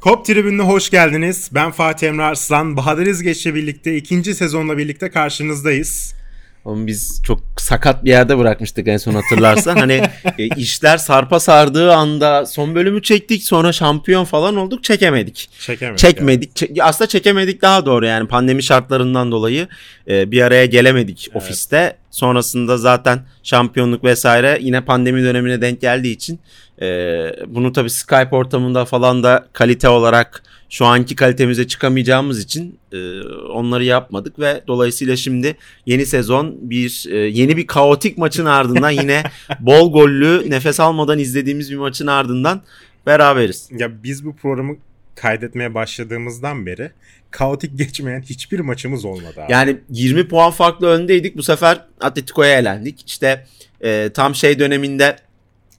Kop tribününe hoş geldiniz. Ben Fatih Emre Arslan. Bahadır İzgeç'le birlikte ikinci sezonla birlikte karşınızdayız. Onu biz çok sakat bir yerde bırakmıştık en son hatırlarsan. hani e, işler sarpa sardığı anda son bölümü çektik sonra şampiyon falan olduk çekemedik. Çekemedik. Çekmedik. Çe- aslında çekemedik daha doğru yani pandemi şartlarından dolayı e, bir araya gelemedik ofiste. Sonrasında zaten şampiyonluk vesaire yine pandemi dönemine denk geldiği için e, bunu tabii Skype ortamında falan da kalite olarak şu anki kalitemize çıkamayacağımız için e, onları yapmadık ve dolayısıyla şimdi yeni sezon bir e, yeni bir kaotik maçın ardından yine bol gollü nefes almadan izlediğimiz bir maçın ardından beraberiz. Ya biz bu programı kaydetmeye başladığımızdan beri kaotik geçmeyen hiçbir maçımız olmadı abi. Yani 20 puan farklı öndeydik. Bu sefer Atletico'ya elendik. İşte e, tam şey döneminde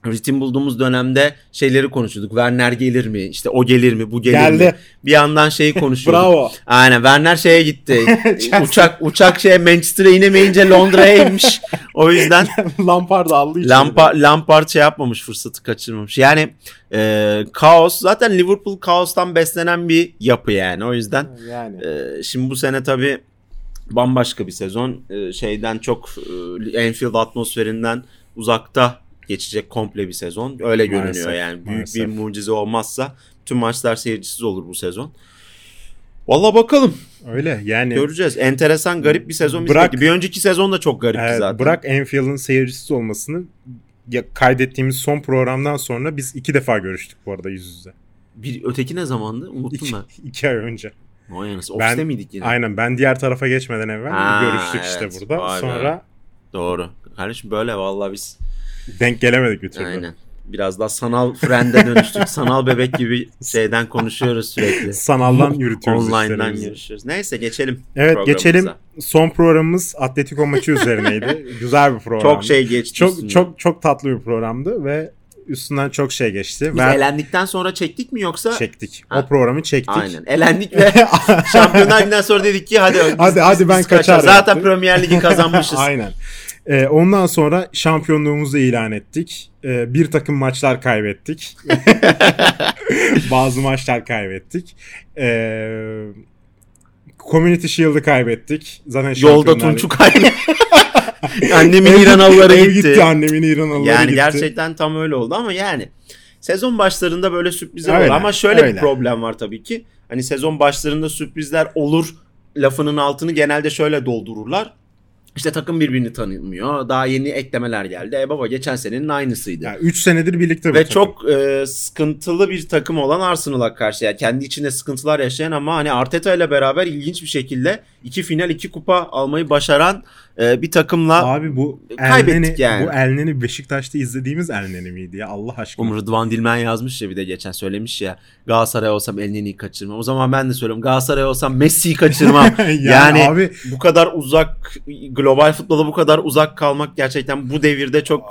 ritim bulduğumuz dönemde şeyleri konuşuyorduk. Werner gelir mi? İşte o gelir mi? Bu gelir Geldi. mi? Bir yandan şeyi konuşuyorduk. Bravo. Aynen Werner şeye gitti. Uçak uçak şeye Manchester'a inemeyince Londra'ya inmiş. O yüzden Lampard aldı içeri. Lampard, Lampard şey yapmamış fırsatı kaçırmamış. Yani e, kaos zaten Liverpool kaostan beslenen bir yapı yani. O yüzden Yani. ee, şimdi bu sene tabii bambaşka bir sezon. Ee, şeyden çok e, Anfield atmosferinden uzakta geçecek komple bir sezon. Öyle görünüyor Maalesef, yani. Büyük maalesef. bir mucize olmazsa tüm maçlar seyircisiz olur bu sezon. Valla bakalım. Öyle yani. Göreceğiz. Enteresan, garip bir sezon Bırak-. Bir önceki sezon da çok garipti Evet, zaten. Bırak Enfield'ın seyircisiz olmasını ya kaydettiğimiz son programdan sonra biz iki defa görüştük bu arada yüz yüze. Bir öteki ne zamandı? Unuttum İki, ben. iki ay önce. Anasını. Ben- Ofiste miydik yine? Aynen ben diğer tarafa geçmeden evvel Ha, görüştük evet. işte burada. Vay be. Sonra Doğru. Kardeşim böyle vallahi biz denk gelemedik bir türlü. Aynen. Biraz daha sanal friend'e dönüştük. sanal bebek gibi şeyden konuşuyoruz sürekli. Sanaldan yürütüyoruz Online'dan görüşüyoruz. Neyse geçelim. Evet geçelim. Son programımız Atletico maçı üzerineydi. Güzel bir programdı. Çok şey geçti. çok üstünden. çok çok tatlı bir programdı ve üstünden çok şey geçti. Biz Ve elendikten sonra çektik mi yoksa? çektik. Ha. O programı çektik. Aynen. Elendik ve Şampiyonlar Ligi'nden sonra dedik ki hadi Hadi- biz- hadi ben biz kaçar. kaçar Zaten. Premier Ligi kazanmışız. Aynen. Ee, ondan sonra şampiyonluğumuzu ilan ettik. Ee, bir takım maçlar kaybettik. Bazı maçlar kaybettik. Ee, Community Shield'ı kaybettik. Zaten Yolda Tunç'u kaybetti. Annemin İranalıları ev gitti. gitti. Annemin İranalıları Yani gitti. gerçekten tam öyle oldu ama yani sezon başlarında böyle sürprizler Öyle, olur. Ama şöyle öyle. bir problem var tabii ki. Hani sezon başlarında sürprizler olur lafının altını genelde şöyle doldururlar. İşte takım birbirini tanımıyor. Daha yeni eklemeler geldi. E baba geçen senenin aynısıydı. Yani 3 senedir birlikte bu Ve takım. çok e, sıkıntılı bir takım olan Arsenal'a karşı. Yani kendi içinde sıkıntılar yaşayan ama hani Arteta ile beraber ilginç bir şekilde iki final iki kupa almayı başaran e, bir takımla Abi bu Kaybettik Elneni, yani. bu Elneni Beşiktaş'ta izlediğimiz Elneni miydi ya Allah aşkına? Um Rıdvan Dilmen yazmış ya bir de geçen söylemiş ya Galatasaray olsam Elneni'yi kaçırmam. O zaman ben de söylüyorum Galatasaray olsam Messi'yi kaçırmam. yani, yani abi bu kadar uzak global futbola bu kadar uzak kalmak gerçekten bu devirde çok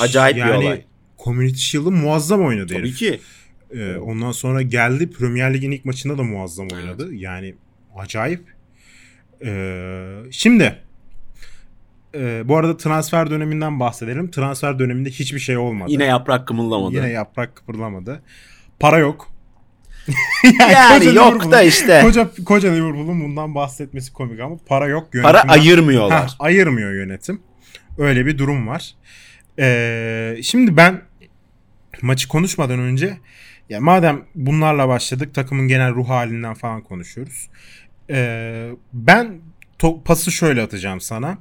acayip bir yani, olay. Community Shield'ı muazzam oynadı tabii herif. ki. Ee, ondan sonra geldi Premier Lig'in ilk maçında da muazzam oynadı. Yani acayip. Ee, şimdi e, bu arada transfer döneminden bahsedelim. Transfer döneminde hiçbir şey olmadı. Yine yaprak kımıldamadı. Yine yaprak kıpırdamadı. Para yok. yani koca yok da işte. Koca, koca Liverpool'un bundan bahsetmesi komik ama para yok. Para Yönetimden- ayırmıyorlar. Heh, ayırmıyor yönetim. Öyle bir durum var. Ee, şimdi ben maçı konuşmadan önce ya madem bunlarla başladık takımın genel ruh halinden falan konuşuyoruz. Ee, ben pası şöyle atacağım sana.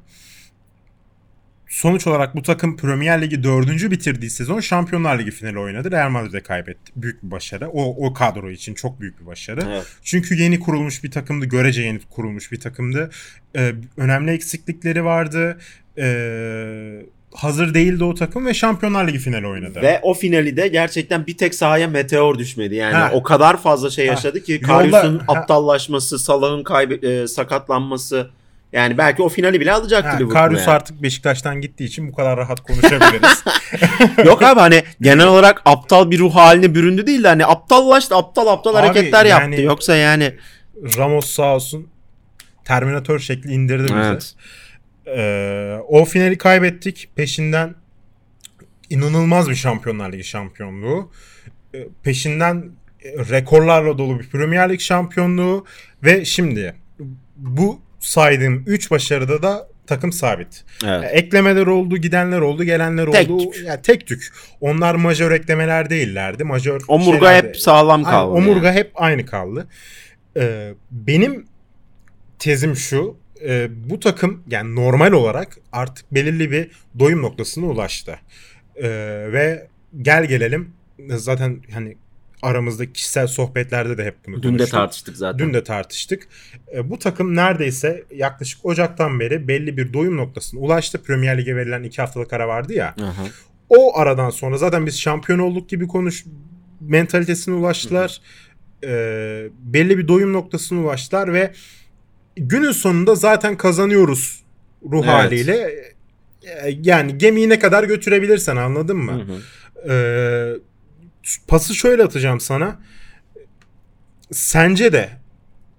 Sonuç olarak bu takım Premier Ligi dördüncü bitirdiği sezon Şampiyonlar Ligi finali oynadı. Real Madrid'e kaybetti. Büyük bir başarı. O, o kadro için çok büyük bir başarı. Evet. Çünkü yeni kurulmuş bir takımdı. Görece yeni kurulmuş bir takımdı. Ee, önemli eksiklikleri vardı. Ee, hazır değildi o takım ve Şampiyonlar Ligi finali oynadı. Ve o finali de gerçekten bir tek sahaya meteor düşmedi. Yani Ha. o kadar fazla şey yaşadı ki Karius'un aptallaşması, Salah'ın kaybe- e, sakatlanması. Yani belki o finali bile alacaktı Ha, Liverpool. Karius yani. artık Beşiktaş'tan gittiği için bu kadar rahat konuşabiliriz. Yok abi hani genel olarak aptal bir ruh haline büründü değil de hani aptallaştı, aptal aptal Abi hareketler yani- yaptı. Yoksa yani Ramos sağ olsun Terminator şekli indirdi bizi. Evet. Ee, o finali kaybettik. Peşinden inanılmaz bir Şampiyonlar Ligi şampiyonluğu. Ee, peşinden rekorlarla dolu bir Premier Lig şampiyonluğu ve şimdi bu saydığım 3 başarıda da takım sabit. Evet. Eklemeler oldu, gidenler oldu, gelenler Tek oldu. tük. Yani tek tük. Onlar majör eklemeler değillerdi. Majör Omurga şeylerdi. hep sağlam kaldı. omurga yani. hep aynı kaldı. Ee, benim tezim şu. E, bu takım yani normal olarak artık belirli bir doyum noktasına ulaştı. Ee, ve gel gelelim zaten hani aramızda kişisel sohbetlerde de hep bunu Dün de tartıştık zaten. Dün de tartıştık. E, bu takım neredeyse yaklaşık Ocak'tan beri belli bir doyum noktasına ulaştı. Premier Lig'e verilen iki haftalık ara vardı ya. Aha. O aradan sonra zaten biz şampiyon olduk gibi konuş mentalitesine ulaştılar. E, belli bir doyum noktasına ulaştılar ve günün sonunda zaten kazanıyoruz ruh Evet. haliyle. E, yani gemiyi ne kadar götürebilirsen anladın mı? Hı hı. Ee, pası şöyle atacağım sana. Sence de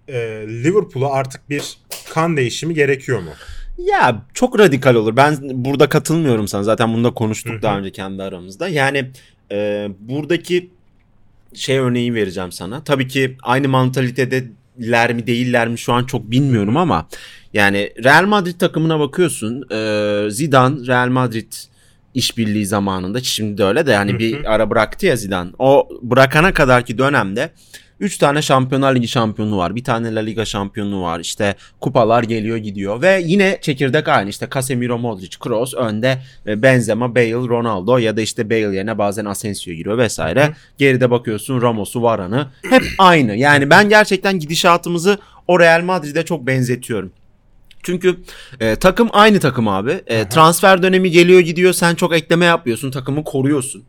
e, Liverpool'a artık bir kan değişimi gerekiyor mu? Ya çok radikal olur. Ben burada katılmıyorum sana. Zaten bunu da konuştuk Hı hı. daha önce kendi aramızda. Yani e, buradaki şey örneği vereceğim sana. Tabii ki aynı mantalitedeler mi değiller mi şu an çok bilmiyorum ama yani Real Madrid takımına bakıyorsun. E, Zidane Real Madrid işbirliği zamanında şimdi de öyle de hani bir ara bıraktı ya Zidane. O bırakana kadarki dönemde 3 tane Şampiyonlar Ligi şampiyonluğu var. Bir tane La Liga şampiyonluğu var. İşte kupalar geliyor gidiyor. Ve yine çekirdek aynı. İşte Casemiro, Modric, Kroos önde e, Benzema, Bale, Ronaldo ya da işte Bale yerine bazen Asensio giriyor vesaire. Geride bakıyorsun Ramos'u, Varane'ı. Hep aynı. Yani ben gerçekten gidişatımızı o Real Madrid'e çok benzetiyorum. Çünkü e, takım aynı takım abi. E, transfer dönemi geliyor gidiyor. Sen çok ekleme yapıyorsun. Takımı koruyorsun.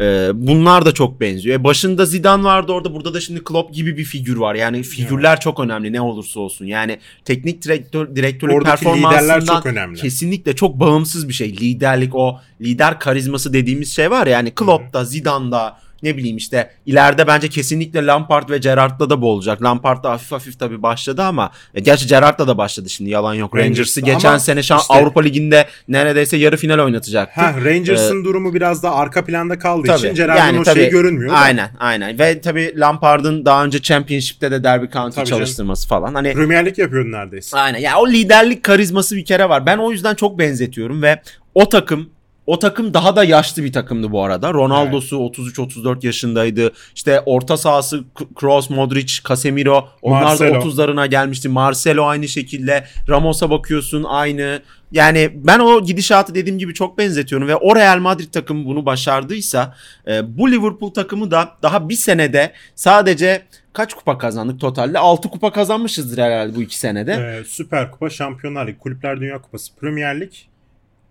E, bunlar da çok benziyor. E, başında Zidane vardı orada. Burada da şimdi Klopp gibi bir figür var. Yani figürler çok önemli ne olursa olsun. Yani teknik direktör direktörlük Oradaki performansından çok önemli. kesinlikle çok bağımsız bir şey. Liderlik o lider karizması dediğimiz şey var ya. Yani Klopp'ta, Zidane'da ne bileyim işte ileride bence kesinlikle Lampard ve Gerrard'la da bu olacak. Lampard da hafif hafif tabii başladı ama e, gerçi Gerrard'la da başladı şimdi yalan yok. Rangers'ı geçen ama sene şan- işte- Avrupa Ligi'nde neredeyse yarı final oynatacaktı. Ha Rangers'ın durumu biraz da arka planda kaldığı Tabii. için Gerrard'ın Yani o tabii, şeyi görünmüyor. da. Aynen aynen ve tabii Lampard'ın daha önce Championship'te de Derby County Tabii canım. çalıştırması falan. Hani Premier Lig yapıyordu neredeyse. Aynen. Ya o liderlik karizması bir kere var. Ben o yüzden çok benzetiyorum ve o takım o takım daha da yaşlı bir takımdı bu arada. Ronaldo'su 33-34 yaşındaydı. İşte orta sahası Kroos, Modric, Casemiro onlar Marcelo. da 30'larına gelmişti. Marcelo aynı şekilde. Ramos'a bakıyorsun aynı. Yani ben o gidişatı dediğim gibi çok benzetiyorum ve o Real Madrid takımı bunu başardıysa e, bu Liverpool takımı da daha bir senede sadece kaç kupa kazandık totalde? 6 kupa kazanmışızdır herhalde bu iki senede. Ee, Süper Kupa, Şampiyonlar Ligi, Kulüpler Dünya Kupası, Premier Lig.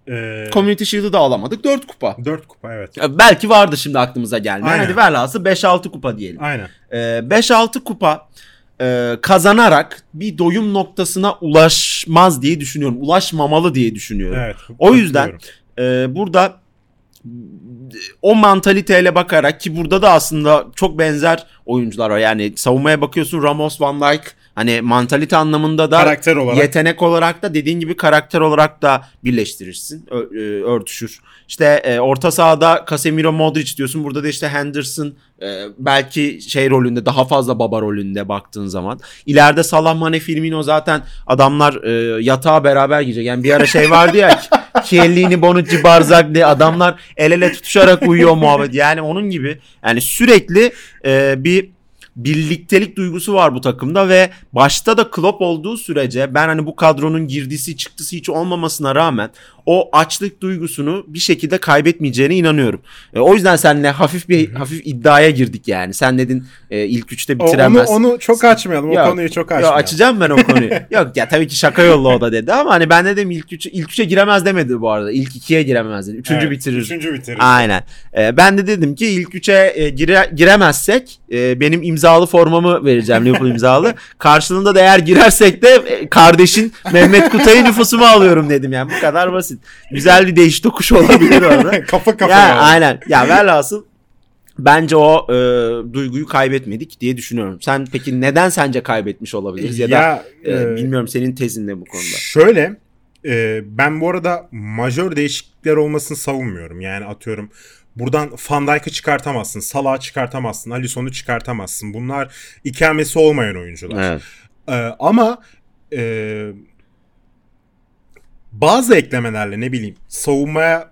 Ee, Community Shield'ı da alamadık. 4 kupa. 4 kupa evet. Ya Belki vardı şimdi aklımıza gelmeyen. Aynen. Hadi velhasıl 5-6 kupa diyelim. Aynen. Ee, 5-6 kupa e, kazanarak bir doyum noktasına ulaşmaz diye düşünüyorum. Ulaşmamalı diye düşünüyorum. Evet. O yüzden-. Ee, burada o mantaliteyle bakarak ki burada da aslında çok benzer oyuncular var. Yani savunmaya bakıyorsun Ramos, Van Dijk hani mantalite anlamında da karakter olarak yetenek olarak da dediğin gibi karakter olarak da birleştirirsin. Ö- e, örtüşür. İşte e, orta sahada Casemiro Modric diyorsun. Burada da işte Henderson e, belki şey rolünde daha fazla baba rolünde baktığın zaman. İleride Salah Mane Firmino zaten adamlar e, yatağa beraber gidecek. Yani bir ara şey vardı ya Chiellini, Bonucci, Barzak diye adamlar el ele tutuşarak uyuyor muhabbet. Yani onun gibi yani sürekli e, bir birliktelik duygusu var bu takımda ve başta da Klopp olduğu sürece ben hani bu kadronun girdisi çıktısı hiç olmamasına rağmen o açlık duygusunu bir şekilde kaybetmeyeceğine inanıyorum. E, o yüzden seninle hafif bir hafif iddiaya girdik yani. Sen dedin e, ilk üçte O- onu, bitiremez. onu çok açmayalım. Yok, o konuyu çok açmayalım. açacağım ben o konuyu. Yok ya tabii ki şaka yolla o da dedi ama hani ben dedim ilk üçe, ilk üçe giremez demedi bu arada. İlk ikiye giremez dedi. Üçüncü Evet, bitirir. Üçüncü bitirir. Aynen. Ee, ben de dedim ki ilk üçe e, gire- giremezsek e, benim imzalı formamı vereceğim Liverpool imzalı. Karşılığında da eğer girersek de e, kardeşin Mehmet Kutay'ın nüfusumu alıyorum dedim yani bu kadar basit. Güzel bir değiş tokuş olabilir orada. kafa kafa. ya, yani. aynen. Ya velhasıl bence o e, duyguyu kaybetmedik diye düşünüyorum. Sen peki neden sence kaybetmiş olabiliriz ya, da e, e, bilmiyorum senin tezin ne bu konuda. Şöyle e, ben bu arada majör değişiklikler olmasını savunmuyorum. Yani atıyorum buradan Van Dijk'ı çıkartamazsın, Salah'ı çıkartamazsın, Alisson'u çıkartamazsın. Bunlar ikamesi olmayan oyuncular. Evet. Ee, ama e, bazı eklemelerle ne bileyim savunmaya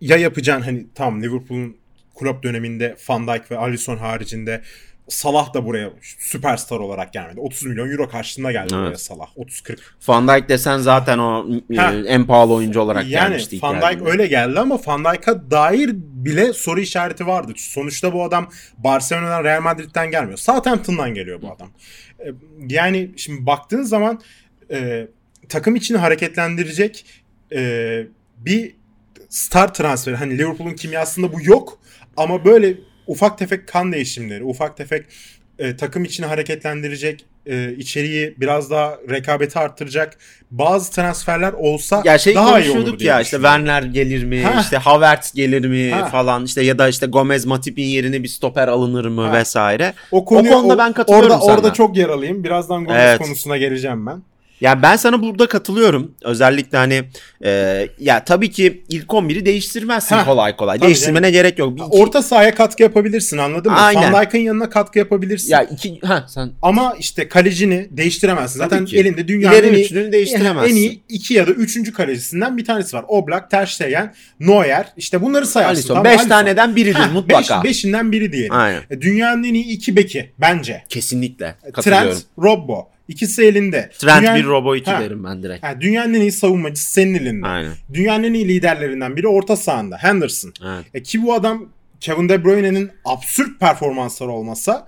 ya yapacağın hani tam Liverpool'un kulüp döneminde Van Dijk ve Alisson haricinde Salah da buraya süperstar olarak gelmedi. 30 milyon euro karşılığında geldi Evet. buraya Salah. 30-40. Van Dijk desen zaten o e, Ha. en pahalı oyuncu olarak Yani gelmişti. Van hikayede. Dijk öyle geldi ama Van Dijk'a dair bile soru işareti vardı. Sonuçta bu adam Barcelona'dan Real Madrid'den gelmiyor. Southampton'dan geliyor bu adam. E, Yani şimdi baktığın zaman e, takım içini hareketlendirecek e, bir star transferi. Hani Liverpool'un kimyasında bu yok ama böyle ufak tefek kan değişimleri, ufak tefek e, takım içini hareketlendirecek, e, içeriği biraz daha rekabeti arttıracak bazı transferler olsa Ya şey daha iyi olur diye ya işte. Werner gelir mi Ha. işte Havertz gelir mi Ha. falan işte ya da işte Gomez Matip'in yerine bir stoper alınır mı Ha. vesaire. O, konuya, O konuda ben katılıyorum orada, sana. Orada çok yer alayım. Birazdan Gomez Evet. konusuna geleceğim ben. Ya ben sana burada katılıyorum. Özellikle hani e, ya tabii ki ilk 11'i değiştirmezsin Ha. kolay kolay. Değiştirmene gerek yok. Bir, iki- Orta sahaya katkı yapabilirsin anladın mı? Aynen. Van Dijk'ın yanına katkı yapabilirsin. ya iki ha sen Ama işte kalecini değiştiremezsin. Zaten ki. elinde dünyanın en üçlünü değiştiremezsin. en iyi iki ya da üçüncü kalecisinden bir tanesi var. Oblak, Ter Stegen, Neuer. İşte bunları sayarsın. Alisson Tamam, 5 Alisson. taneden biridir Heh, mutlaka. beş- beşinden biri diyelim. Aynen. E, Dünyanın en iyi iki beki bence. Kesinlikle. Trent, Robbo. İkisi elinde. Trent Dünyanın- bir Robo 2 Ha. derim ben direkt. Ha, dünyanın en iyi savunmacısı senin elinde. Aynen. Dünyanın en iyi liderlerinden biri orta sahanda. Henderson. Evet. E, ki bu adam Kevin De Bruyne'nin absürt performansları olmasa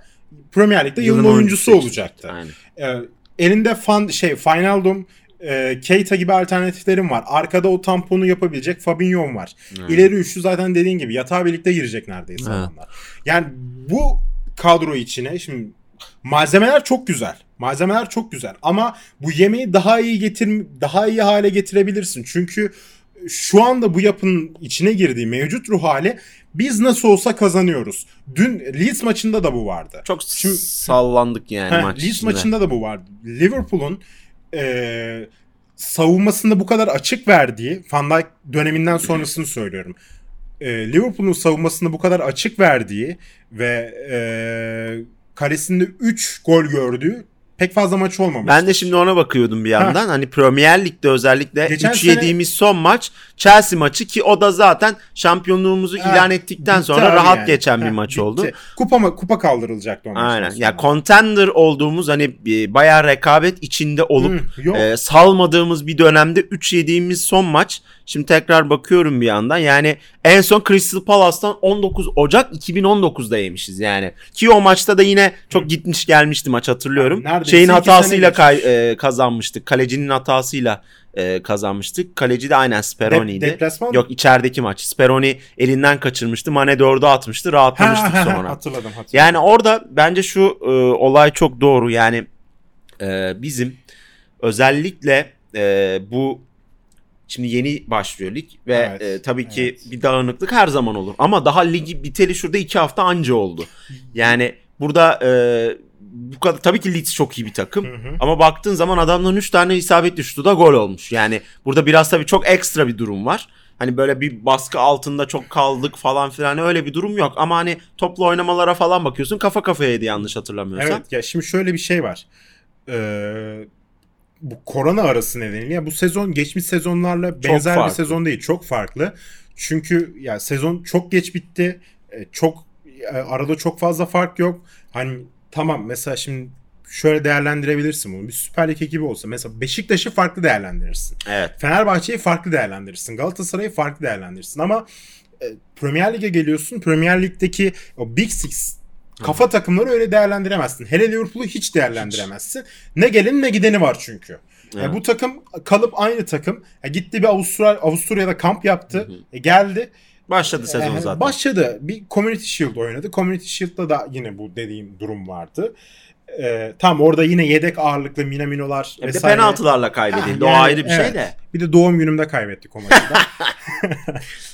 Premier Lig'de yılın, oyuncusu seçildi. olacaktı. Aynen. E, elinde fan şey Finaldum e, Keita gibi alternatiflerin var. Arkada o tamponu yapabilecek Fabinho var. Evet. İleri üçlü zaten dediğin gibi yatağa birlikte girecek neredeyse Evet. adamlar. Yani bu kadro içine şimdi malzemeler çok güzel. Malzemeler çok güzel ama bu yemeği daha iyi getir daha iyi hale getirebilirsin. Çünkü şu anda bu yapının içine girdiği mevcut ruh hali biz nasıl olsa kazanıyoruz. Dün Leeds maçında da bu vardı. Çok Şimdi- sallandık yani Heh, maç Leeds içinde. maçında da bu vardı. Liverpool'un eee savunmasında bu kadar açık verdiği Van Dijk döneminden sonrasını söylüyorum. Eee, Liverpool'un savunmasında bu kadar açık verdiği ve eee kalesinde 3 gol gördüğü pek fazla maç olmamış. Ben de şimdi ona bakıyordum bir yandan. Hani Premier Lig'de özellikle Geçen 3 sene- yediğimiz son maç Chelsea maçı ki o da zaten şampiyonluğumuzu Ha, ilan ettikten sonra rahat yani. geçen bir Heh, maç bitti. oldu. Kupa mı kupa kaldırılacaktı o maçtan Aynen. Ya contender olduğumuz hani bir- bayağı rekabet içinde olup Hı, yok. e, salmadığımız bir dönemde 3 yediğimiz son maç. Şimdi tekrar bakıyorum bir yandan. Yani en son Crystal Palace'tan 19 Ocak 2019'da yemişiz yani. Ki o maçta da yine çok gitmiş gelmişti maç hatırlıyorum. Yani Şeyin hatasıyla kay- e, kazanmıştık. Kalecinin hatasıyla e, kazanmıştık. Kaleci de aynen Speroni'ydi. Dep- deplasman Yok içerideki maç. Speroni elinden kaçırmıştı. Mane 4'e atmıştı. Rahatlamıştık Ha, ha, ha, sonra. Hatırladım hatırladım. Yani orada bence şu e, olay çok doğru. Yani e, bizim özellikle e, bu şimdi yeni başlıyor lig ve Evet, e, tabii ki evet. bir dağınıklık her zaman olur. Ama daha ligi biteli şurada iki hafta anca oldu. Yani burada e, bu kadar tabii ki Leeds çok iyi bir takım. Hı hı. Ama baktığın zaman adamların 3 tane isabetli şutu da gol olmuş. Yani burada biraz tabii çok ekstra bir durum var. Hani böyle bir baskı altında çok kaldık falan filan öyle bir durum yok. Ama hani toplu oynamalara falan bakıyorsun kafa kafayaydı yanlış hatırlamıyorsam. Evet ya şimdi şöyle bir şey var. Ee, bu korona arası nedeniyle ya bu sezon geçmiş sezonlarla benzer bir sezon değil. Çok farklı. Çünkü ya sezon çok geç bitti. Ee, çok e, arada çok fazla fark yok. Hani tamam mesela şimdi şöyle değerlendirebilirsin bunu. Bir Süper Lig ekibi olsa mesela Beşiktaş'ı farklı değerlendirirsin. Evet. Fenerbahçe'yi farklı değerlendirirsin. Galatasaray'ı farklı değerlendirirsin ama e, Premier Lig'e geliyorsun. Premier Lig'deki o Big Six kafa takımları öyle değerlendiremezsin. Hele Liverpool'u hiç değerlendiremezsin. Ne gelin ne gideni var çünkü. E, Evet. bu takım kalıp aynı takım. E, gitti bir Avusturya Avusturya'da kamp yaptı. Hı hı. E, geldi. Başladı sezon E, zaten. Başladı. Bir Community Shield oynadı. Community Shield'da da yine bu dediğim durum vardı. E, tam orada yine yedek ağırlıklı Minamino'lar E, bir de vesaire. penaltılarla kaybedildi. Ha, o yani, ayrı bir evet. şey de. Bir de doğum günümde kaybettik o maçı.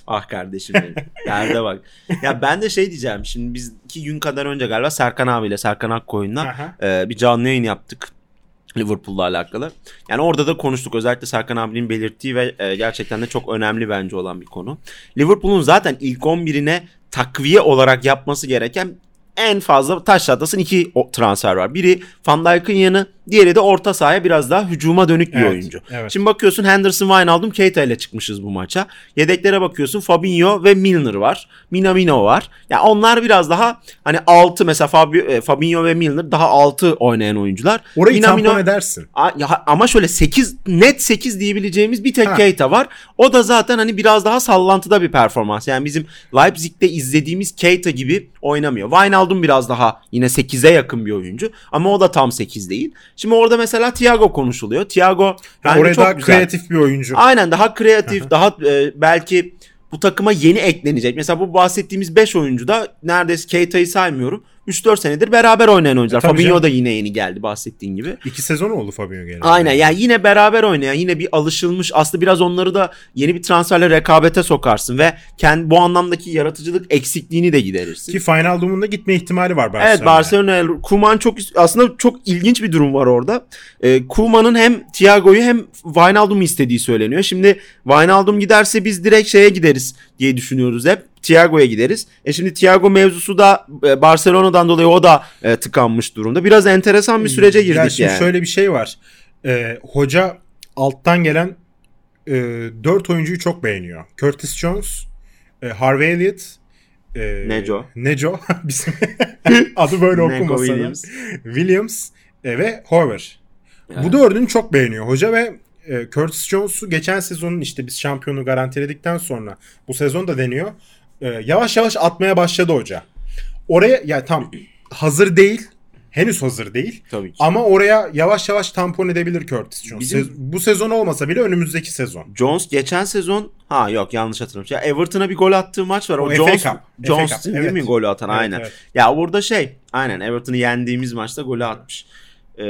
Ah kardeşim benim. Derde bak. Ya ben de şey diyeceğim. Şimdi biz iki gün kadar önce galiba Serkan abiyle Serkan Akkoyun'la e, bir canlı yayın yaptık. Liverpool'la alakalı. Yani orada da konuştuk. Özellikle Serkan abinin belirttiği ve e, gerçekten de çok önemli bence olan bir konu. Liverpool'un zaten ilk 11'ine takviye olarak yapması gereken en fazla taş çatlasın iki transfer var. Biri Van Dijk'ın yanı, diğeri de orta sahaya biraz daha hücuma dönük bir Evet, oyuncu. evet. Şimdi bakıyorsun Henderson, Wijnaldum, Keita ile çıkmışız bu maça. Yedeklere bakıyorsun Fabinho ve Milner var. Minamino var. Ya onlar biraz daha hani 6 mesela Fabio, e, Fabinho ve Milner daha 6 oynayan oyuncular. Orayı Minamino- tampon edersin. Ama şöyle 8 net 8 diyebileceğimiz bir tek Ha. Keita var. O da zaten hani biraz daha sallantıda bir performans. Yani bizim Leipzig'te izlediğimiz Keita gibi oynamıyor. Wijnaldum biraz daha yine 8'e yakın bir oyuncu ama o da tam 8 değil. Şimdi orada mesela Thiago konuşuluyor. Thiago bence oraya çok daha güzel. kreatif bir oyuncu. Aynen daha kreatif, daha e, belki bu takıma yeni eklenecek. Mesela bu bahsettiğimiz 5 oyuncu da neredeyse Keita'yı saymıyorum. 3-4 senedir beraber oynayan oyuncular. E, Fabinho canım. da yine yeni geldi bahsettiğin gibi. İki sezon oldu Fabinho geldi. Aynen yani yine beraber oynayan yine bir alışılmış aslında biraz onları da yeni bir transferle rekabete sokarsın ve kendi bu anlamdaki yaratıcılık eksikliğini de giderirsin. Ki Final Doom'un da gitme ihtimali var Barcelona'ya. Evet Barcelona Kuman çok aslında çok ilginç bir durum var orada. Ee, Kuman'ın hem Thiago'yu hem Wijnaldum'u istediği söyleniyor. Şimdi Wijnaldum giderse biz direkt şeye gideriz diye düşünüyoruz hep. Thiago'ya gideriz. E şimdi Thiago mevzusu da e, Barcelona'dan dolayı o da e, tıkanmış durumda. Biraz enteresan bir sürece girdik ya şimdi yani. şöyle bir şey var. Ee, hoca alttan gelen e, 4 oyuncuyu çok beğeniyor. Curtis Jones, e, Harvey Elliott, e, Neco. Neco. Bizim adı böyle okunmasa. Williams. Williams e, ve Hoover. Evet. Bu dördünü çok beğeniyor hoca ve e, Curtis Jones'u geçen sezonun işte biz şampiyonu garantiledikten sonra bu sezon da deniyor. E, yavaş yavaş atmaya başladı hoca. Oraya ya tam hazır değil. Henüz hazır değil. Tabii ki. Ama oraya yavaş yavaş tampon edebilir Curtis Jones. Bizim- Sez- bu sezon olmasa bile önümüzdeki sezon. Jones geçen sezon ha yok yanlış hatırlamış. Ya Everton'a bir gol attığı maç var. O, O FA Jones Cup. Jones FA Cup, değil evet. mi golü atan Evet, aynen. evet. Ya burada şey aynen Everton'ı yendiğimiz maçta golü atmış. Ee,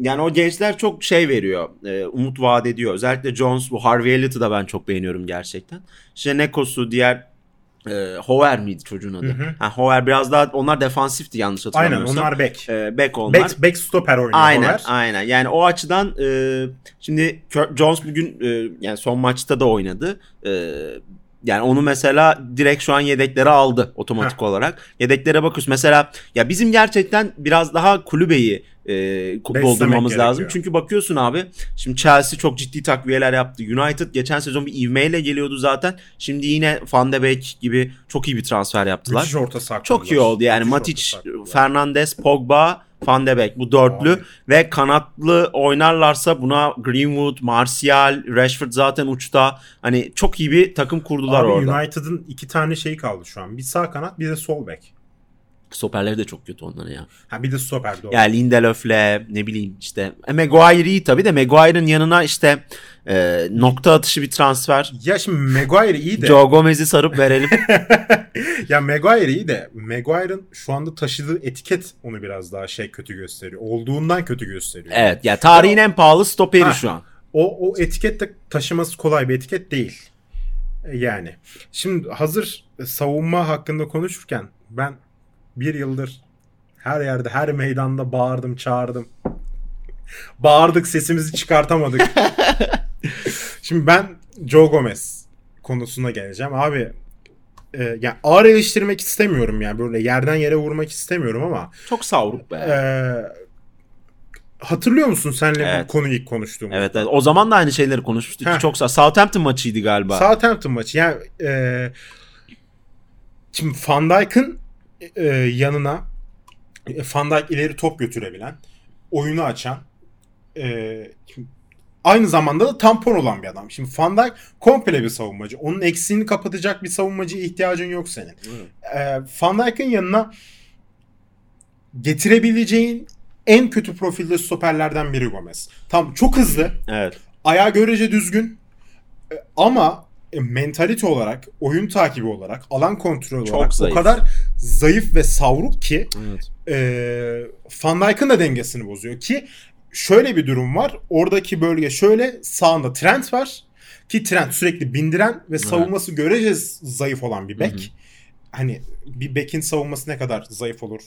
yani o gençler çok şey veriyor. e, umut vaat ediyor. Özellikle Jones bu Harvey Elliott'ı da ben çok beğeniyorum gerçekten. İşte Nekos'u diğer e, Hover miydi çocuğun adı? Hı hı. Ha, Hover biraz daha onlar defansifti yanlış Aynen hatırlamıyorsam. onlar back. Ee, back onlar. Back, back stopper oynuyor Aynen Hover. aynen yani o açıdan e, şimdi Jones bugün e, yani son maçta da oynadı. E, yani onu mesela direkt şu an yedeklere aldı otomatik olarak. Yedeklere bakıyoruz mesela ya bizim gerçekten biraz daha kulübeyi e, doldurmamız lazım. gerekiyor. Çünkü bakıyorsun abi şimdi Chelsea çok ciddi takviyeler yaptı. United geçen sezon bir ivmeyle geliyordu zaten. Şimdi yine Van de Beek gibi çok iyi bir transfer yaptılar. Müthiş orta saha Çok iyi oldu yani Müthiş Matic. Fernandes, Pogba, Van de Beek bu dörtlü Abi. ve kanatlı oynarlarsa buna Greenwood, Martial, Rashford zaten uçta. Hani çok iyi bir takım kurdular Abi orada. United'ın iki tane şeyi kaldı şu an. Bir sağ kanat bir de sol bek. Stoperleri de çok kötü onların ya. Ha bir de stoper doğru. Ya Lindelöf'le ne bileyim işte e, Maguire iyi tabii de Maguire'ın yanına işte e, nokta atışı bir transfer. Ya şimdi Maguire iyi de. Joe Gomez'i sarıp verelim. ya Maguire iyi de Maguire'ın şu anda taşıdığı etiket onu biraz daha şey kötü gösteriyor. Olduğundan kötü gösteriyor. evet ya tarihin en pahalı stoperi Ha. şu an. O, o etiket de taşıması kolay bir etiket değil. E, Yani. Şimdi hazır savunma hakkında konuşurken ben bir yıldır her yerde her meydanda bağırdım çağırdım. Bağırdık sesimizi çıkartamadık. Şimdi ben Joe Gomez konusuna geleceğim. Abi e, yani ağır eleştirmek istemiyorum yani böyle yerden yere vurmak istemiyorum ama Çok savruk be. e, hatırlıyor musun senle Evet. bu konuyu ilk konuştuğumuz? Evet, evet. O zaman da aynı şeyleri konuşmuştuk. Heh. Çok sağ. Southampton maçıydı galiba. Southampton maçı. Yani e, şimdi Van Dijk'ın e, yanına e, Van Dijk ileri top götürebilen, oyunu açan e, aynı zamanda da tampon olan bir adam. Şimdi Van Dijk komple bir savunmacı. Onun eksiğini kapatacak bir savunmacıya ihtiyacın yok senin. E, Van Dijk'ın yanına getirebileceğin en kötü profilde stoperlerden biri Gomez. Tam çok hızlı, Evet. ayağı görece düzgün E, ama e, mentalite olarak, oyun takibi olarak, alan kontrolü Çok olarak zayıf. o kadar zayıf ve savruk ki Evet. e, Van Dijk'ın da dengesini bozuyor ki şöyle bir durum var. Oradaki bölge şöyle sağında Trent var ki Trent sürekli bindiren ve savunması görece zayıf olan bir bek. Hı hı. Hani bir bekin savunması ne kadar zayıf olur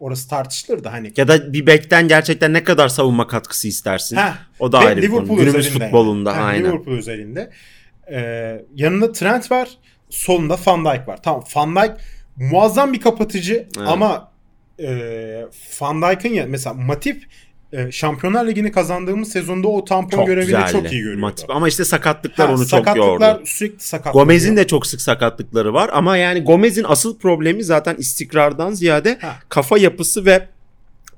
orası tartışılır da hani. Ya da bir bekten gerçekten ne kadar savunma katkısı istersin? Heh, o da ayrı bir konu. Liverpool Günümüz futbolunda yani. Aynen. Liverpool özelinde. Ee, yanında Trent var. Solunda Van Dijk var. Tamam Van Dijk muazzam bir kapatıcı Evet. ama e, Van Dijk'ın ya mesela Matip e, Şampiyonlar Ligi'ni kazandığımız sezonda o tampon Çok görevini güzeldi. çok iyi görüyordu. Matip. Ama işte sakatlıklar Ha, onu çok sakatlıklar yordu. sürekli sakat. Gomez'in de çok sık sakatlıkları var ama yani Gomez'in asıl problemi zaten istikrardan ziyade Ha. kafa yapısı ve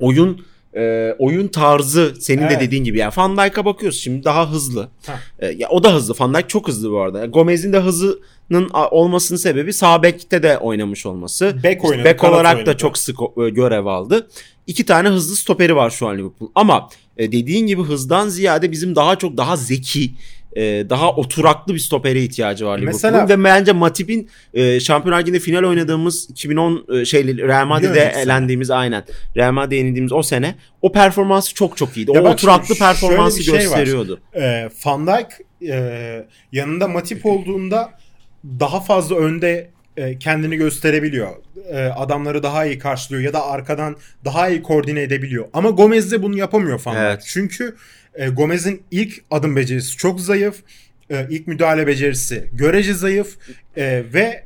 oyun e, oyun tarzı senin de Evet. dediğin gibi yani Van Dijk'a bakıyorsun şimdi daha hızlı. E, ya o da hızlı. Van Dijk çok hızlı bu arada. Gomez'in de hızının a- olmasının sebebi sağ bekte de oynamış olması. Bek oynadı, bek olarak da oynadı. çok sık e, görev aldı. İki tane hızlı stoperi var şu an Liverpool. Ama e, dediğin gibi hızdan ziyade bizim daha çok daha zeki, e, daha oturaklı bir stopere ihtiyacı var Liverpool'un. Mesela- Ve bence Matip'in e, Şampiyonlar Ligi'nde final oynadığımız 2010 e, şeyli Real Madrid'de elendiğimiz aynen. Real Madrid'de yenildiğimiz o sene o performansı çok çok iyiydi. Ya o oturaklı şimdi performansı şey var. gösteriyordu. e, Van Dijk e, yanında Matip olduğunda daha fazla önde e, kendini gösterebiliyor. E, adamları daha iyi karşılıyor ya da arkadan daha iyi koordine edebiliyor. Ama Gomez de bunu yapamıyor Dijk. Evet. Çünkü e, Gomez'in ilk adım becerisi çok zayıf. İlk müdahale becerisi görece zayıf ve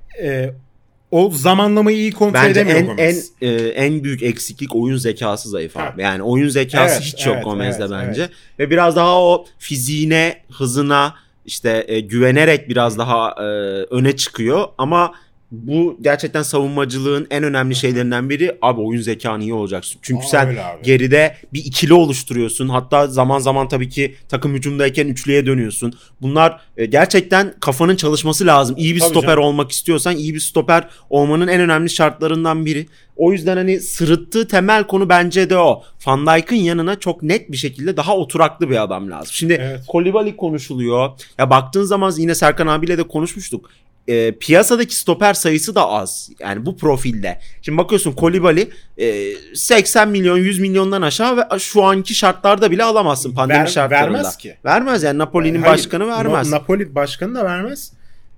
o zamanlamayı iyi kontrol Bence edemiyor en en Gomez. e, en büyük eksiklik oyun zekası zayıf Ha. abi. Yani oyun zekası Evet, hiç yok evet, Gomez'de evet, bence. Ve biraz daha o fiziğine, hızına işte e, güvenerek biraz daha e, öne çıkıyor. Ama bu gerçekten savunmacılığın en önemli şeylerinden biri abi oyun zekan iyi olacaksın. Çünkü Aa, sen geride bir ikili oluşturuyorsun. Hatta zaman zaman tabii ki takım hücumdayken üçlüye dönüyorsun. Bunlar e, gerçekten kafanın çalışması lazım. İyi bir Tabii stoper canım. olmak istiyorsan iyi bir stoper olmanın en önemli şartlarından biri. O yüzden hani sırıttığı temel konu bence de o. Van Dijk'ın yanına çok net bir şekilde daha oturaklı bir adam lazım. Şimdi Evet. Kolibali konuşuluyor. Ya baktığın zaman yine Serkan abiyle de konuşmuştuk. E, piyasadaki stoper sayısı da az. Yani bu profilde. Şimdi bakıyorsun Kolibali e, 80 milyon 100 milyondan aşağı ve şu anki şartlarda bile alamazsın pandemi Ver- şartlarında. vermez ki. Vermez yani Napoli'nin Hayır, başkanı vermez. Na- Napoli başkanı da vermez.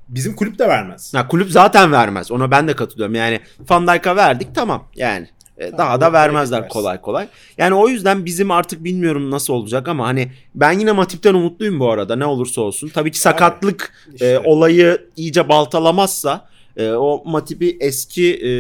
Bizim kulüp de vermez. Ya kulüp zaten vermez. Ona ben de katılıyorum. Yani Van Dijk'a verdik tamam. Yani e, Tamam, daha da vermezler kolay kolay. Yani o yüzden bizim artık bilmiyorum nasıl olacak ama hani ben yine Matip'ten umutluyum bu arada ne olursa olsun. Tabii ki sakatlık İşte. e, olayı iyice baltalamazsa e, o Matip'i eski e,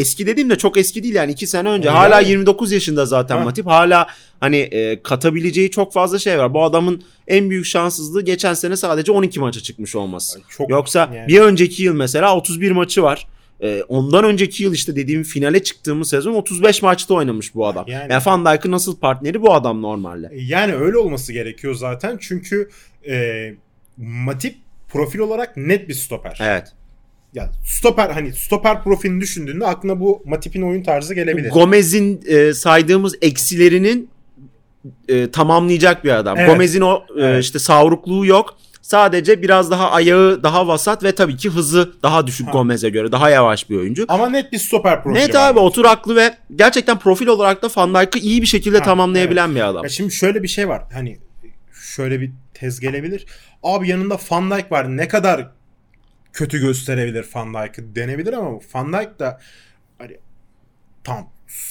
eski dediğimde çok eski değil yani 2 sene önce. Öyle hala mi? 29 yaşında zaten Ha. Matip. Hala hani e, katabileceği çok fazla şey var. Bu adamın en büyük şanssızlığı geçen sene sadece 12 maça çıkmış olması. Çok, Yoksa yani- bir önceki yıl mesela 31 maçı var. Ee, ondan önceki yıl işte dediğim finale çıktığımız sezon 35 maçta oynamış bu adam. Yani- Yani, Van Dijk'ın nasıl partneri bu adam normalde. Yani öyle olması gerekiyor zaten. Çünkü e, Matip profil olarak net bir stoper. Evet. Ya stoper hani stoper profilini düşündüğünde aklına bu Matip'in oyun tarzı gelebilir. Gomez'in e, saydığımız eksilerinin e, tamamlayacak bir adam. Evet. Gomez'in o e, Evet. işte savrukluğu yok. Sadece biraz daha ayağı daha vasat ve tabii ki hızı daha düşük Ha. Gomez'e göre. Daha yavaş bir oyuncu. Ama net bir stoper profili Net var. abi oturaklı ve gerçekten profil olarak da Van Dijk'ı iyi bir şekilde Ha, tamamlayabilen bir adam. Ya şimdi şöyle bir şey var. Hani şöyle bir tez gelebilir. Abi yanında Van Dijk var. Ne kadar kötü gösterebilir Van Dijk'ı denebilir ama Van Dijk da hani tam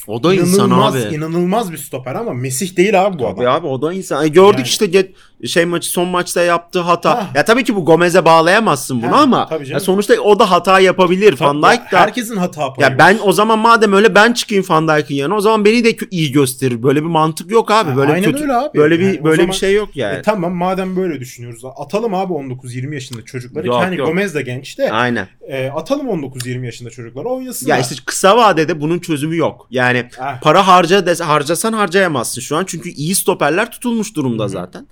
O da insan inanılmaz, abi. inanılmaz bir stoper ama Mesih değil abi bu Tabii adam. abi o da insan. E, gördük Yani. işte get, şey maçı son maçta yaptığı hata. Ha. Ya tabii ki bu Gomez'e bağlayamazsın bunu Ha, ama ya sonuçta o da hata yapabilir. Tabii Van Dijk da herkesin hata payı ya ben o zaman madem öyle ben çıkayım Van Dijk'in yanına o zaman beni de iyi gösterir. Böyle bir mantık yok abi. Ha, Böyle aynen kötü, öyle abi. Böyle bir Yani o böyle zaman- bir şey yok yani. E, tamam madem böyle düşünüyoruz. Atalım abi 19-20 yaşında çocukları. Yok, ki hani yok. Gomez de genç de. Aynen. E, atalım 19-20 yaşında çocukları oynasın. Ya işte kısa vadede bunun çözümü yok. Yani Ah. para harca des- harcasan harcayamazsın şu an. Çünkü iyi stoperler tutulmuş durumda Hı hı. zaten.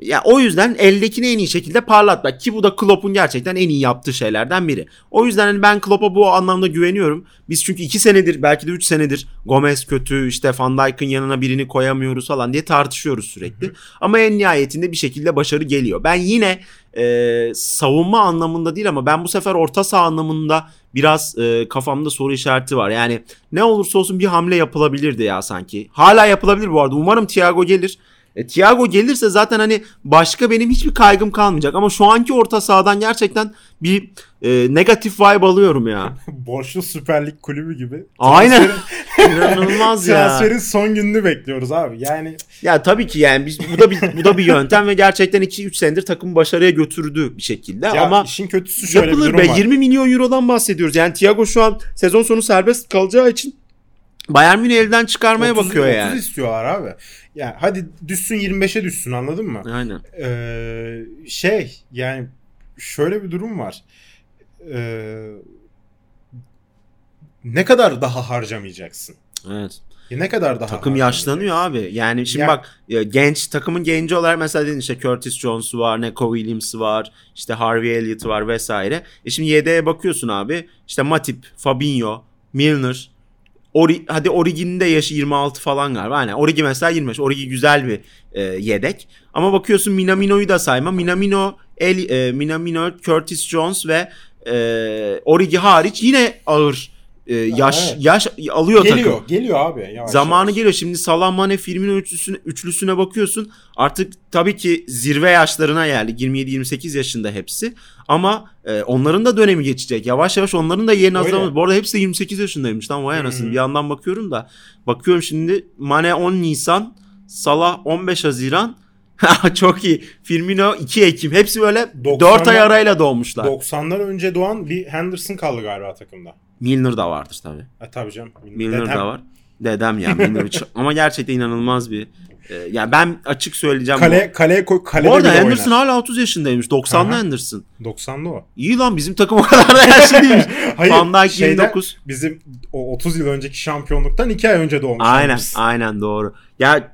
Ya o yüzden eldekini en iyi şekilde parlatmak ki bu da Klopp'un gerçekten en iyi yaptığı şeylerden biri. O yüzden hani ben Klopp'a bu anlamda güveniyorum. Biz çünkü 2 senedir belki de 3 senedir Gomez kötü işte Van Dijk'ın yanına birini koyamıyoruz falan diye tartışıyoruz sürekli. Ama en nihayetinde bir şekilde başarı geliyor. Ben yine e, savunma anlamında değil ama ben bu sefer orta saha anlamında biraz e, kafamda soru işareti var. Yani ne olursa olsun bir hamle yapılabilirdi ya sanki. Hala yapılabilir bu arada. Umarım Thiago gelir. E, Thiago gelirse zaten hani başka benim hiçbir kaygım kalmayacak ama şu anki orta sahadan gerçekten bir e, negatif vibe alıyorum ya. Borçlu Süper Lig kulübü gibi. Aynen. İnanılmaz ya. Transferin son gününü bekliyoruz abi. Yani Ya tabii ki yani biz bu da bir bu da bir yöntem ve gerçekten 2-3 senedir takımı başarıya götürdü bir şekilde ya ama işin kötüsü şöyle bir yapılır durum be var. 20 milyon eurodan bahsediyoruz. Yani Thiago şu an sezon sonu serbest kalacağı için Bayern Münih elden çıkarmaya 30 bakıyor 30 yani. istiyorlar abi. Ya hadi düşsün 25'e düşsün anladın mı? Aynen. Ee, şey yani şöyle bir durum var. Ee, ne kadar daha harcamayacaksın? Evet. Ya ne kadar daha Takım yaşlanıyor abi. Yani şimdi Ya- bak genç takımın genci olarak mesela dedin işte Curtis Jones var, Neko Williams var, işte Harvey Elliott var vesaire. E şimdi yedeğe bakıyorsun abi. İşte Matip, Fabinho, Milner, Ori, hadi Origi'nin de yaşı 26 falan galiba. Aynen. Origi mesela 25. Origi güzel bir e, yedek. Ama bakıyorsun Minamino'yu da sayma. Minamino, El, e, Minamino, Curtis Jones ve e, Origi hariç yine ağır e, yaş evet. yaş alıyor geliyor, takım. geliyor abi. Yavaş Zamanı yavaş. geliyor. Şimdi Salah Mane Firmino üçlüsüne, üçlüsüne bakıyorsun. Artık tabii ki zirve yaşlarına geldi. 27-28 yaşında hepsi. Ama e, onların da dönemi geçecek. Yavaş yavaş onların da yerini hazırlaması. Bu arada hepsi de 28 yaşındaymış. Tam vay anasını. Bir yandan bakıyorum da. Bakıyorum şimdi Mane 10 Nisan. Salah 15 Haziran. Çok iyi. Firmino 2 Ekim. Hepsi böyle 90'lar 4 ay arayla doğmuşlar. 90'lar önce doğan bir Henderson kaldı galiba takımda. Milner da vardır tabii. Ha, tabii canım. Milner Dedem. da var. Dedem ya Milner ama gerçekten inanılmaz bir e, ya ben açık söyleyeceğim. Kale, kaleye koy. bu, Kalede bu arada Henderson oynar. hala 30 yaşındaymış. 90'lı Aha. Henderson. 90'lı o. İyi lan bizim takım o kadar da yaşlı değilmiş. Hayır. Van Dijk şeyden- 29. Bizim o 30 yıl önceki şampiyonluktan 2 ay önce doğmuş. Aynen Henderson. aynen doğru. Ya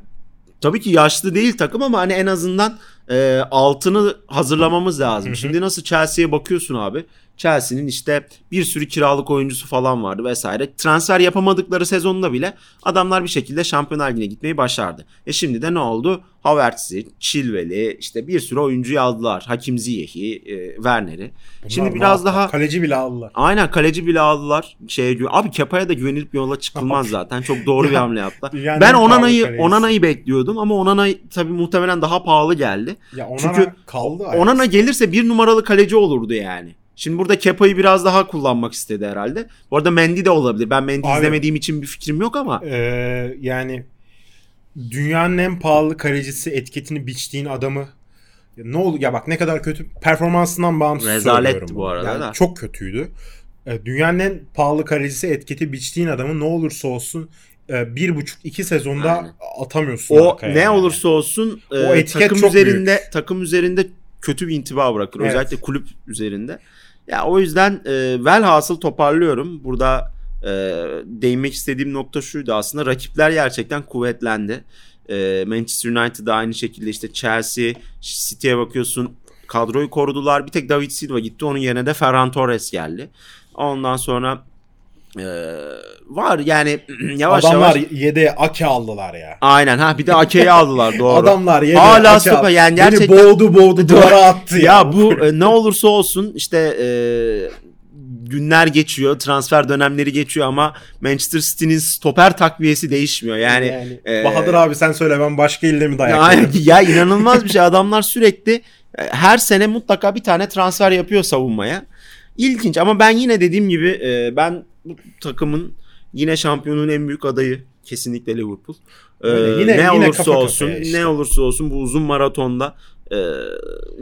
tabii ki yaşlı değil takım ama hani en azından e, altını hazırlamamız lazım. Şimdi nasıl Chelsea'ye bakıyorsun abi. Chelsea'nin işte bir sürü kiralık oyuncusu falan vardı vesaire. Transfer yapamadıkları sezonda bile adamlar bir şekilde Şampiyonlar Ligi'ne gitmeyi başardı. E şimdi de ne oldu? Havertz'i, Chilwell'i işte bir sürü oyuncuyu aldılar. Hakim Ziyech'i, e, Werner'i. Bunlar Şimdi biraz daha Kaleci bile aldılar. Aynen kaleci bile aldılar. Şeye Abi Kepa'ya da güvenilip yola çıkılmaz zaten. Çok doğru bir hamle yaptılar. dünyanın Ben Onana'yı. Onana'yı bekliyordum ama Onana tabii muhtemelen daha pahalı geldi. Ya Onana Çünkü kaldı. Onana gelirse bir numaralı kaleci olurdu yani. Şimdi burada Kepa'yı biraz daha kullanmak istedi herhalde. Bu arada Mendy de olabilir. Ben Mendy Abi- izlemediğim için bir fikrim yok ama. Ee, yani dünyanın en pahalı kalecisi etiketini biçtiğin adamı ne olur ya bak ne kadar kötü performansından bağımsız Rezaletti bu arada Yani da. Çok kötüydü. Ee, dünyanın en pahalı kalecisi etiketi biçtiğin adamı ne olursa olsun e, bir buçuk iki sezonda Aynen. atamıyorsun. O ne yani. olursa olsun e, O etiket takım üzerinde takım üzerinde kötü bir intiba bırakır. Evet. Özellikle kulüp üzerinde. Ya o yüzden e, velhasıl toparlıyorum. Burada e, değinmek istediğim nokta şuydu aslında rakipler gerçekten kuvvetlendi. E, Manchester United da aynı şekilde işte Chelsea, City'ye bakıyorsun kadroyu korudular. Bir tek David Silva gitti. Onun yerine de Ferran Torres geldi. Ondan sonra e, var yani yavaş Adamlar yavaş. yedeğe Ake aldılar ya. Aynen ha bir de Ake'yi aldılar doğru. Adamlar yedeğe Hala Ake süper, yani Beni gerçekten- boğdu boğdu duvara attı ya. ya bu e, ne olursa olsun işte e, günler geçiyor, transfer dönemleri geçiyor ama Manchester City'nin stoper takviyesi değişmiyor. Yani, e, Bahadır abi sen söyle ben başka ilde mi dayak ya, ya inanılmaz bir şey. Adamlar sürekli e, her sene mutlaka bir tane transfer yapıyor savunmaya. İlginç ama ben yine dediğim gibi e, ben bu takımın yine şampiyonun en büyük adayı kesinlikle Liverpool. E, Öyle, yine- ne yine olursa olsun, işte. ne olursa olsun bu uzun maratonda e,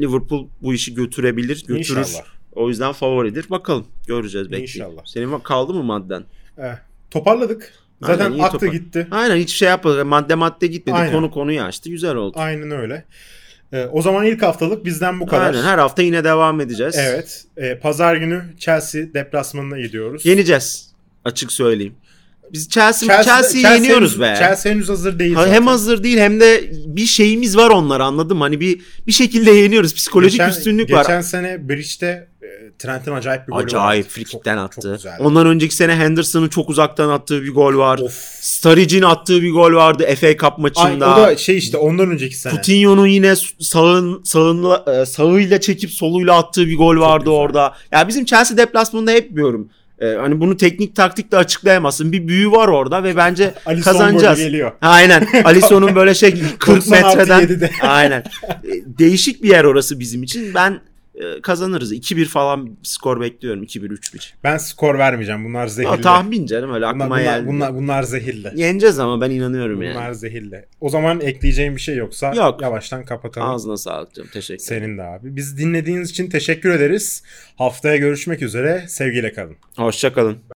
Liverpool bu işi götürebilir, götürür. İnşallah. O yüzden favoridir. Bakalım göreceğiz belki. İnşallah. Senin kaldı mı madden? Eh, toparladık. Zaten Aynen, aktı topar- gitti. Aynen hiçbir şey yapmadık. Madde madde gitmedi. Aynen. Konu konuyu açtı. Güzel oldu. Aynen öyle. Eh, o zaman ilk haftalık bizden bu kadar. Aynen her hafta yine devam edeceğiz. Evet. Eh, Pazar günü Chelsea deplasmanına gidiyoruz. Yeneceğiz. Açık söyleyeyim. Biz Chelsea, Chelsea- Chelsea'yi Chelsea yeniyoruz henüz- be. Chelsea henüz hazır değil. Ha, zaten. hem hazır değil hem de bir şeyimiz var onlar anladın mı? Hani bir bir şekilde yeniyoruz. Psikolojik Geçen- üstünlük geçen var. sene Bridge'de e, Trent'in acayip bir golü Acayip vardı. frikikten attı. Çok güzeldi. Ondan önceki sene Henderson'ın çok uzaktan attığı bir gol var. Sturridge'in attığı bir gol vardı FA Cup Ay, maçında. o da şey işte ondan önceki sene. Coutinho'nun yine sağın sağınla, e, sağıyla çekip soluyla attığı bir gol vardı orada. Ya bizim Chelsea deplasmanında hep diyorum. Ee, hani bunu teknik taktikle açıklayamazsın. Bir büyü var orada ve bence Alisson kazanacağız. geliyor. Aynen. Alisson'un böyle şey 40 90 artı metreden. 7'de. Aynen. E, Değişik bir yer orası bizim için. Ben kazanırız. 2-1 falan skor bekliyorum. 2-1 3-1. Ben skor vermeyeceğim. Bunlar zehirli. Ya, tahmin canım öyle bunlar, aklıma bunlar, geldi. bunlar, bunlar zehirli. Yeneceğiz ama ben inanıyorum Bunlar yani. zehirli. O zaman ekleyeceğim bir şey yoksa Yok. yavaştan kapatalım. Ağzına sağlık canım. Teşekkür ederim. Senin de abi. Biz dinlediğiniz için teşekkür ederiz. Haftaya görüşmek üzere. Sevgiyle kalın. Hoşça kalın.